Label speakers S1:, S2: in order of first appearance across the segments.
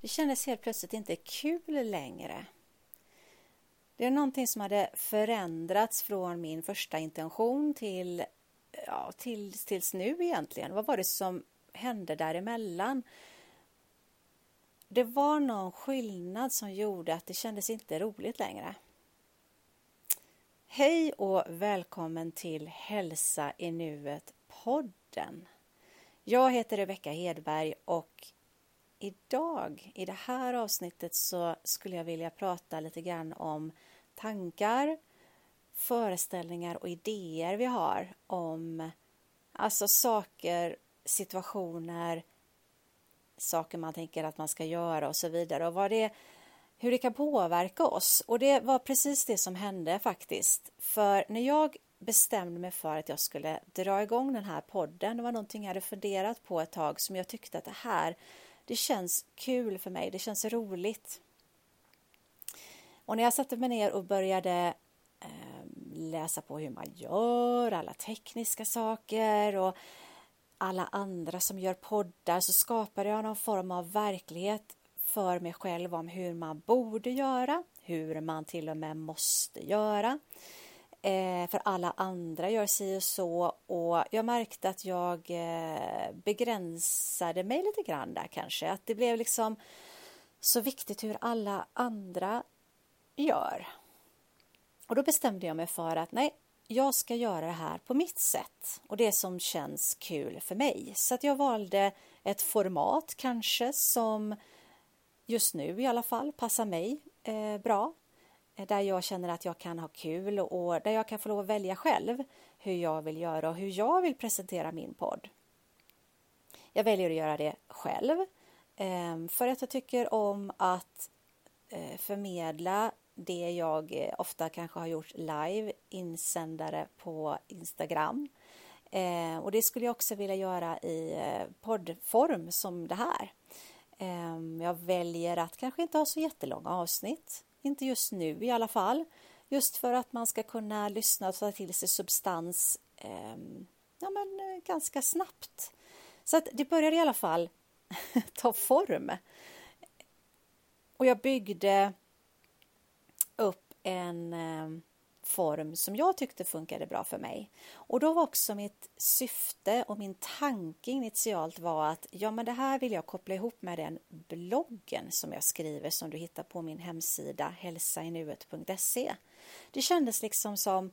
S1: Det kändes helt plötsligt inte kul längre. Det är någonting som hade förändrats från min första intention till ja, tills, tills nu egentligen. Vad var det som hände däremellan? Det var någon skillnad som gjorde att det kändes inte roligt längre. Hej och välkommen till Hälsa i nuet-podden. Jag heter Rebecka Hedberg och idag i det här avsnittet så skulle jag vilja prata lite grann om tankar, föreställningar och idéer vi har om alltså saker, situationer, saker man tänker att man ska göra och så vidare och vad det, hur det kan påverka oss. Och det var precis det som hände faktiskt. För när jag bestämde mig för att jag skulle dra igång den här podden, det var någonting jag hade funderat på ett tag som jag tyckte att det här, det känns kul för mig, det känns roligt. Och när jag satte mig ner och började eh, läsa på hur man gör, alla tekniska saker och alla andra som gör poddar så skapade jag någon form av verklighet för mig själv om hur man borde göra, hur man till och med måste göra. Eh, för alla andra gör si och så och jag märkte att jag eh, begränsade mig lite grann där kanske. Att det blev liksom så viktigt hur alla andra gör. Och då bestämde jag mig för att nej, jag ska göra det här på mitt sätt och det som känns kul för mig. Så att jag valde ett format kanske som just nu i alla fall passar mig eh, bra. Eh, där jag känner att jag kan ha kul och där jag kan få lov att välja själv hur jag vill göra och hur jag vill presentera min podd. Jag väljer att göra det själv ehm, för att jag tycker om att eh, förmedla det jag eh, ofta kanske har gjort live, insändare på Instagram. Ehm, och det skulle jag också vilja göra i poddform som det här. Ehm, jag väljer att kanske inte ha så jättelånga avsnitt, inte just nu i alla fall. Just för att man ska kunna lyssna och ta till sig substans eh, ja, men, eh, ganska snabbt. Så att det började i alla fall ta form. Och jag byggde upp en eh, form som jag tyckte funkade bra för mig. Och då var också mitt syfte och min tanke initialt var att ja, men det här vill jag koppla ihop med den bloggen som jag skriver som du hittar på min hemsida hälsainuet.se. Det kändes liksom som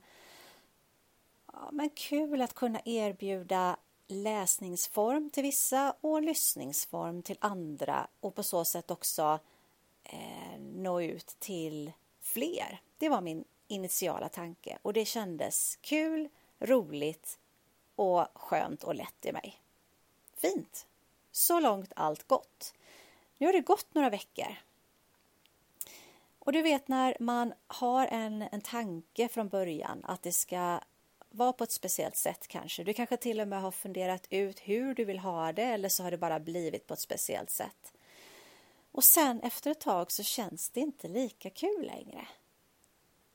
S1: ja, men kul att kunna erbjuda läsningsform till vissa och lyssningsform till andra och på så sätt också eh, nå ut till fler. Det var min initiala tanke och det kändes kul, roligt och skönt och lätt i mig. Fint! Så långt allt gott. Nu har det gått några veckor. Och du vet när man har en, en tanke från början att det ska vara på ett speciellt sätt kanske. Du kanske till och med har funderat ut hur du vill ha det eller så har det bara blivit på ett speciellt sätt. Och sen efter ett tag så känns det inte lika kul längre.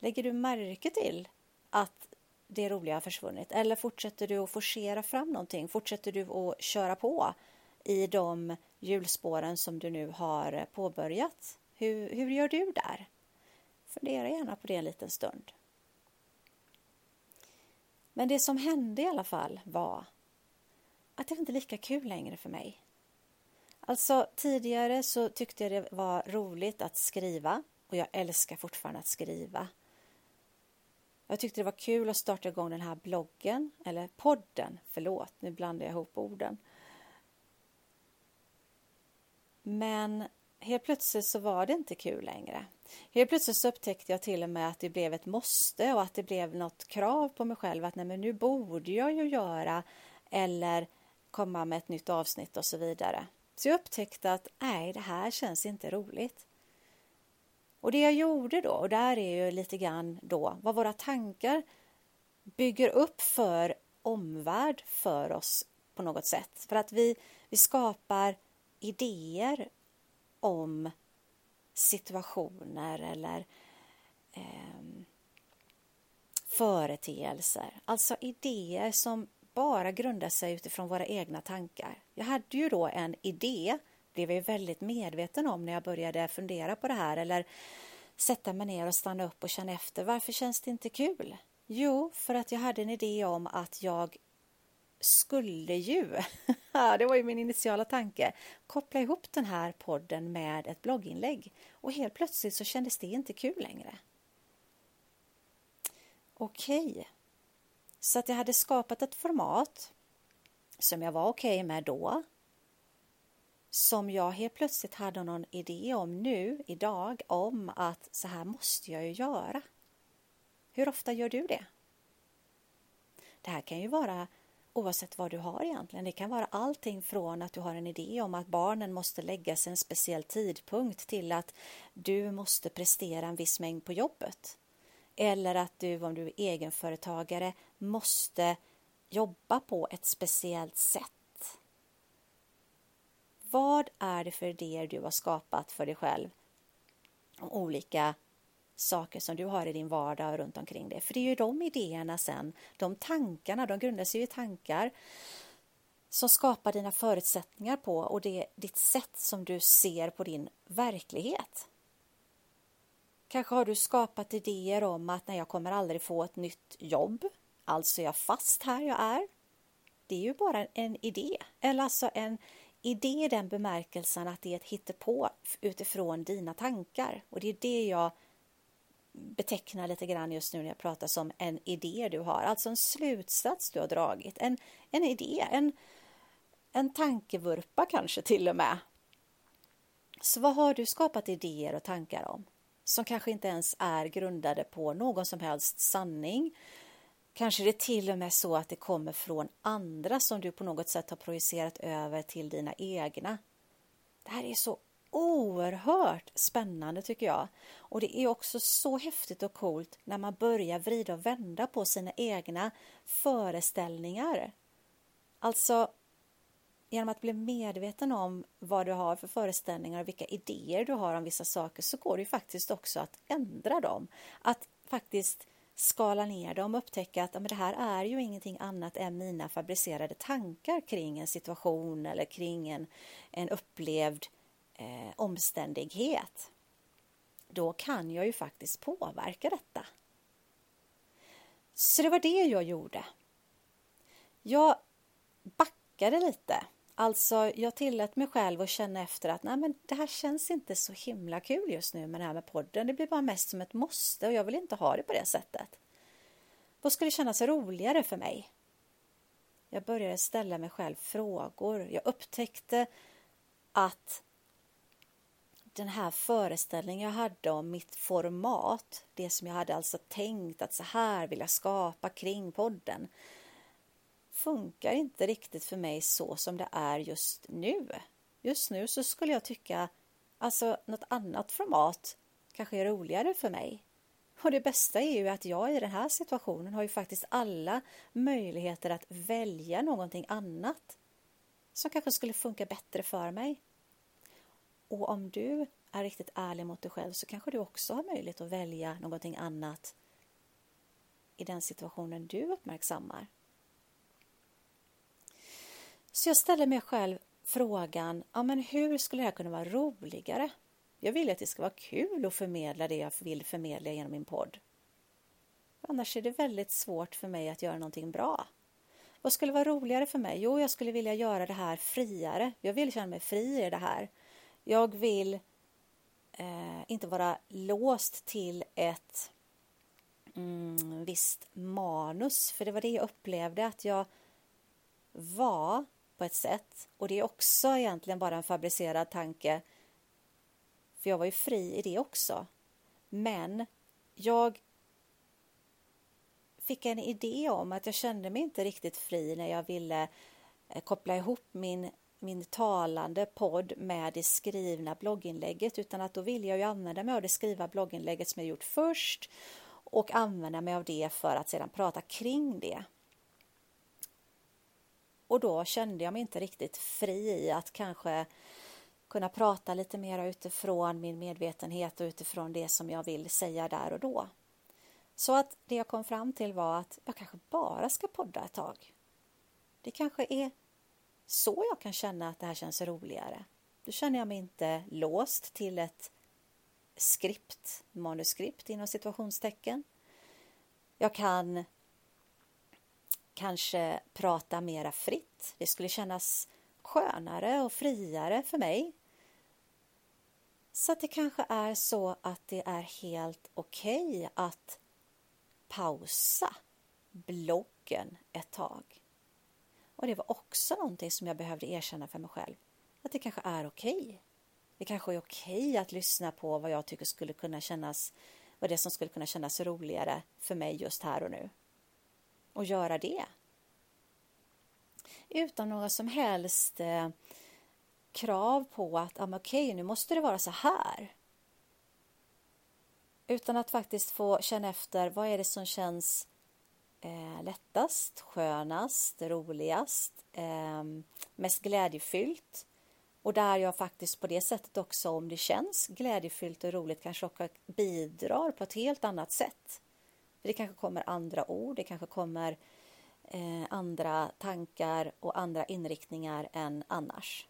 S1: Lägger du märke till att det roliga har försvunnit eller fortsätter du att forcera fram någonting? Fortsätter du att köra på i de hjulspåren som du nu har påbörjat? Hur, hur gör du där? Fundera gärna på det en liten stund. Men det som hände i alla fall var att det inte var lika kul längre för mig. Alltså tidigare så tyckte jag det var roligt att skriva och jag älskar fortfarande att skriva. Jag tyckte det var kul att starta igång den här bloggen, eller podden, förlåt, nu blandar jag ihop orden. Men helt plötsligt så var det inte kul längre. Helt plötsligt så upptäckte jag till och med att det blev ett måste och att det blev något krav på mig själv att nej men nu borde jag ju göra eller komma med ett nytt avsnitt och så vidare. Så jag upptäckte att nej, det här känns inte roligt. Och det jag gjorde då, och där är ju lite grann då vad våra tankar bygger upp för omvärld för oss på något sätt. För att vi, vi skapar idéer om situationer eller eh, företeelser. Alltså idéer som bara grundar sig utifrån våra egna tankar. Jag hade ju då en idé blev jag väldigt medveten om när jag började fundera på det här eller sätta mig ner och stanna upp och känna efter. Varför känns det inte kul? Jo, för att jag hade en idé om att jag skulle ju, det var ju min initiala tanke, koppla ihop den här podden med ett blogginlägg. Och helt plötsligt så kändes det inte kul längre. Okej, okay. så att jag hade skapat ett format som jag var okej okay med då. Som jag helt plötsligt hade någon idé om nu, idag, om att så här måste jag ju göra. Hur ofta gör du det? Det här kan ju vara oavsett vad du har egentligen. Det kan vara allting från att du har en idé om att barnen måste lägga sig en speciell tidpunkt till att du måste prestera en viss mängd på jobbet. Eller att du, om du är egenföretagare, måste jobba på ett speciellt sätt. Vad är det för idéer du har skapat för dig själv Och olika saker som du har i din vardag och runt omkring dig. För det är ju de idéerna sen, de tankarna, de grundar sig i tankar som skapar dina förutsättningar på och det ditt sätt som du ser på din verklighet. Kanske har du skapat idéer om att när jag kommer aldrig få ett nytt jobb, alltså är jag fast här jag är. Det är ju bara en idé, eller alltså en idé i den bemärkelsen att det är ett hittepå utifrån dina tankar och det är det jag betecknar lite grann just nu när jag pratar som en idé du har, alltså en slutsats du har dragit, en, en idé, en, en tankevurpa kanske till och med. Så vad har du skapat idéer och tankar om? Som kanske inte ens är grundade på någon som helst sanning. Kanske det är till och med så att det kommer från andra som du på något sätt har projicerat över till dina egna. Det här är så oerhört spännande tycker jag. Och det är också så häftigt och coolt när man börjar vrida och vända på sina egna föreställningar. Alltså genom att bli medveten om vad du har för föreställningar och vilka idéer du har om vissa saker så går det ju faktiskt också att ändra dem. Att faktiskt skala ner dem och upptäcka att men det här är ju ingenting annat än mina fabricerade tankar kring en situation eller kring en, en upplevd eh, omständighet, då kan jag ju faktiskt påverka detta. Så det var det jag gjorde. Jag backade lite. Alltså, jag tillät mig själv att känna efter att nej, men det här känns inte så himla kul just nu med det här med podden. Det blir bara mest som ett måste och jag vill inte ha det på det sättet. Vad skulle kännas roligare för mig? Jag började ställa mig själv frågor. Jag upptäckte att den här föreställningen jag hade om mitt format, det som jag hade alltså tänkt att så här vill jag skapa kring podden, funkar inte riktigt för mig så som det är just nu. Just nu så skulle jag tycka alltså något annat format kanske är roligare för mig. Och det bästa är ju att jag i den här situationen har ju faktiskt alla möjligheter att välja någonting annat som kanske skulle funka bättre för mig. Och om du är riktigt ärlig mot dig själv så kanske du också har möjlighet att välja någonting annat i den situationen du uppmärksammar. Så jag ställer mig själv frågan, ja men hur skulle det här kunna vara roligare? Jag vill att det ska vara kul att förmedla det jag vill förmedla genom min podd. Annars är det väldigt svårt för mig att göra någonting bra. Vad skulle vara roligare för mig? Jo, jag skulle vilja göra det här friare. Jag vill känna mig fri i det här. Jag vill eh, inte vara låst till ett mm, visst manus. För det var det jag upplevde att jag var på ett sätt. Och det är också egentligen bara en fabricerad tanke. För jag var ju fri i det också. Men jag fick en idé om att jag kände mig inte riktigt fri när jag ville eh, koppla ihop min min talande podd med det skrivna blogginlägget utan att då ville jag ju använda mig av det skrivna blogginlägget som jag gjort först och använda mig av det för att sedan prata kring det. Och då kände jag mig inte riktigt fri i att kanske kunna prata lite mer utifrån min medvetenhet och utifrån det som jag vill säga där och då. Så att det jag kom fram till var att jag kanske bara ska podda ett tag. Det kanske är så jag kan känna att det här känns roligare. Då känner jag mig inte låst till ett skript, manuskript inom situationstecken. Jag kan kanske prata mera fritt. Det skulle kännas skönare och friare för mig. Så att det kanske är så att det är helt okej okay att pausa bloggen ett tag. Och det var också någonting som jag behövde erkänna för mig själv. Att det kanske är okej. Okay. Det kanske är okej okay att lyssna på vad jag tycker skulle kunna kännas, vad det som skulle kunna kännas roligare för mig just här och nu. Och göra det. Utan några som helst eh, krav på att ah, okej, okay, nu måste det vara så här. Utan att faktiskt få känna efter vad är det som känns eh, lättast, skönast, roligast, eh, mest glädjefyllt. Och där jag faktiskt på det sättet också, om det känns glädjefyllt och roligt, kanske också bidrar på ett helt annat sätt. Det kanske kommer andra ord, det kanske kommer eh, andra tankar och andra inriktningar än annars.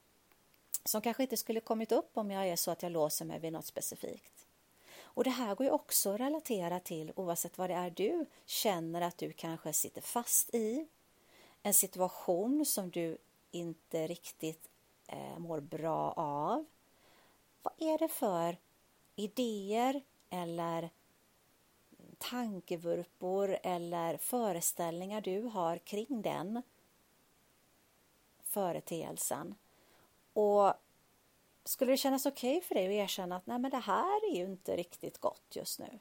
S1: Som kanske inte skulle kommit upp om jag är så att jag låser mig vid något specifikt. Och det här går ju också att relatera till oavsett vad det är du känner att du kanske sitter fast i. En situation som du inte riktigt eh, mår bra av. Vad är det för idéer eller tankevurpor eller föreställningar du har kring den företeelsen? Och skulle det kännas okej okay för dig att erkänna att nej men det här är ju inte riktigt gott just nu.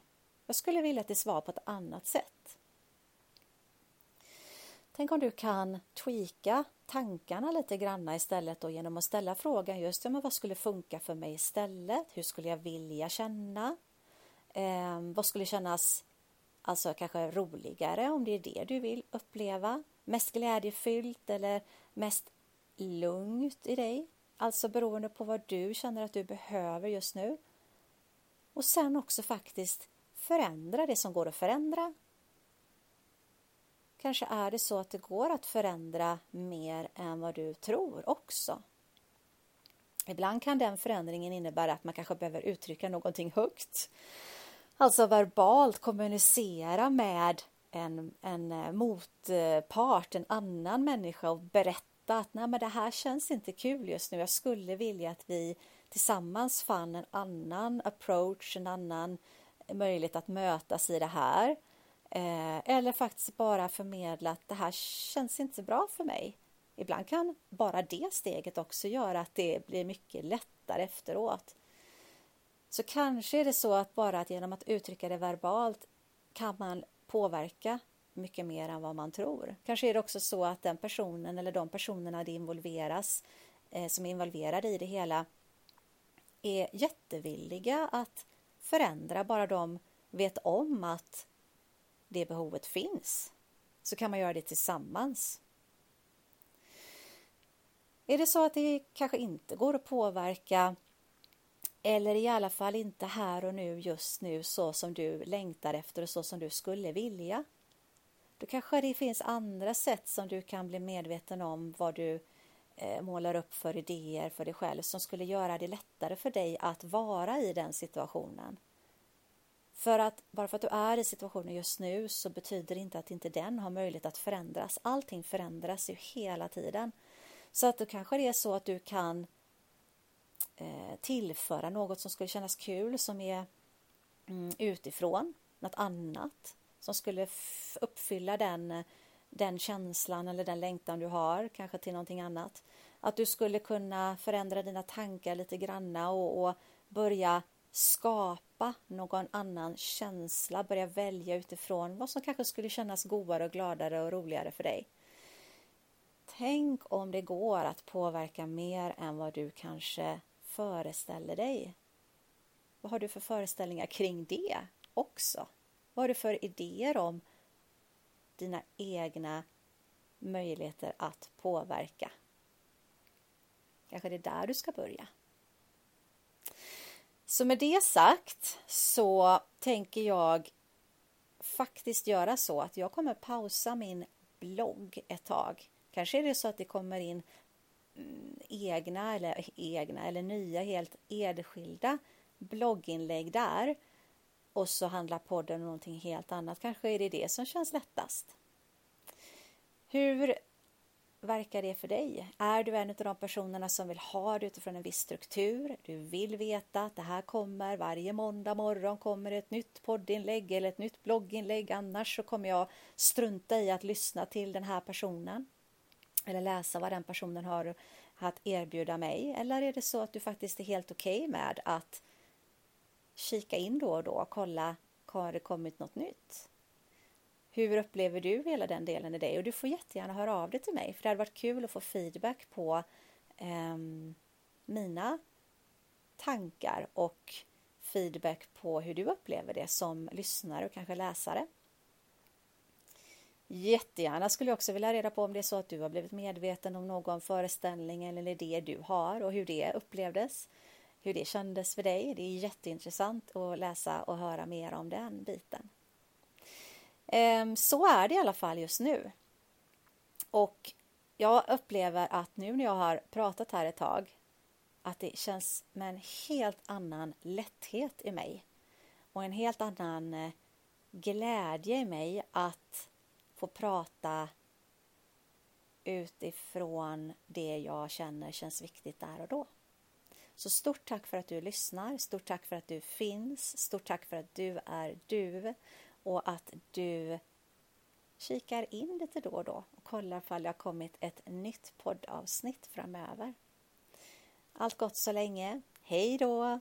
S1: Jag skulle vilja att det var på ett annat sätt. Tänk om du kan tweaka tankarna lite granna istället då genom att ställa frågan just ja, men vad skulle funka för mig istället? Hur skulle jag vilja känna? Eh, vad skulle kännas alltså kanske roligare om det är det du vill uppleva? Mest glädjefyllt eller mest lugnt i dig? Alltså beroende på vad du känner att du behöver just nu. Och sen också faktiskt förändra det som går att förändra. Kanske är det så att det går att förändra mer än vad du tror också. Ibland kan den förändringen innebära att man kanske behöver uttrycka någonting högt. Alltså verbalt kommunicera med en, en eh, motpart, en annan människa och berätta att nej men det här känns inte kul just nu. Jag skulle vilja att vi tillsammans fann en annan approach, en annan möjlighet att mötas i det här. Eh, eller faktiskt bara förmedla att det här känns inte bra för mig. Ibland kan bara det steget också göra att det blir mycket lättare efteråt. Så kanske är det så att bara att genom att uttrycka det verbalt kan man påverka mycket mer än vad man tror. Kanske är det också så att den personen eller de personerna det involveras eh, som är involverade i det hela är jättevilliga att förändra bara de vet om att det behovet finns. Så kan man göra det tillsammans. Är det så att det kanske inte går att påverka eller i alla fall inte här och nu just nu så som du längtar efter och så som du skulle vilja då kanske det finns andra sätt som du kan bli medveten om vad du eh, målar upp för idéer för dig själv som skulle göra det lättare för dig att vara i den situationen. För att bara för att du är i situationen just nu så betyder det inte att inte den har möjlighet att förändras. Allting förändras ju hela tiden. Så att då kanske det är så att du kan eh, Eh, tillföra något som skulle kännas kul som är mm, utifrån, något annat som skulle uppfylla den, den känslan eller den längtan du har, kanske till någonting annat. Att du skulle kunna förändra dina tankar lite granna och, och börja skapa någon annan känsla, börja välja utifrån vad som kanske skulle kännas godare och gladare och roligare för dig. Tänk om det går att påverka mer än vad du kanske föreställer dig. Vad har du för föreställningar kring det också? Vad har du för idéer om dina egna möjligheter att påverka? Kanske det är där du ska börja. Så med det sagt så tänker jag faktiskt göra så att jag kommer pausa min blogg ett tag. Kanske är det så att det kommer in egna eller egna eller nya helt enskilda blogginlägg där och så handlar podden om någonting helt annat. Kanske är det det som känns lättast. Hur verkar det för dig? Är du en av de personerna som vill ha det utifrån en viss struktur? Du vill veta att det här kommer varje måndag morgon kommer ett nytt poddinlägg eller ett nytt blogginlägg. Annars så kommer jag strunta i att lyssna till den här personen eller läsa vad den personen har att erbjuda mig. Eller är det så att du faktiskt är helt okej okay med att kika in då och då och kolla har det kommit något nytt? Hur upplever du hela den delen i dig? Och du får jättegärna höra av dig till mig för det hade varit kul att få feedback på eh, mina tankar och feedback på hur du upplever det som lyssnare och kanske läsare. Jättegärna skulle jag också vilja reda på om det är så att du har blivit medveten om någon föreställning eller idé du har och hur det upplevdes. Hur det kändes för dig. Det är jätteintressant att läsa och höra mer om den biten. Ehm, så är det i alla fall just nu. Och jag upplever att nu när jag har pratat här ett tag att det känns med en helt annan lätthet i mig och en helt annan eh, glädje i mig att få prata utifrån det jag känner känns viktigt där och då. Så stort tack för att du lyssnar, stort tack för att du finns, stort tack för att du är du och att du kikar in lite då och då och kollar ifall det har kommit ett nytt poddavsnitt framöver. Allt gott så länge. Hej då!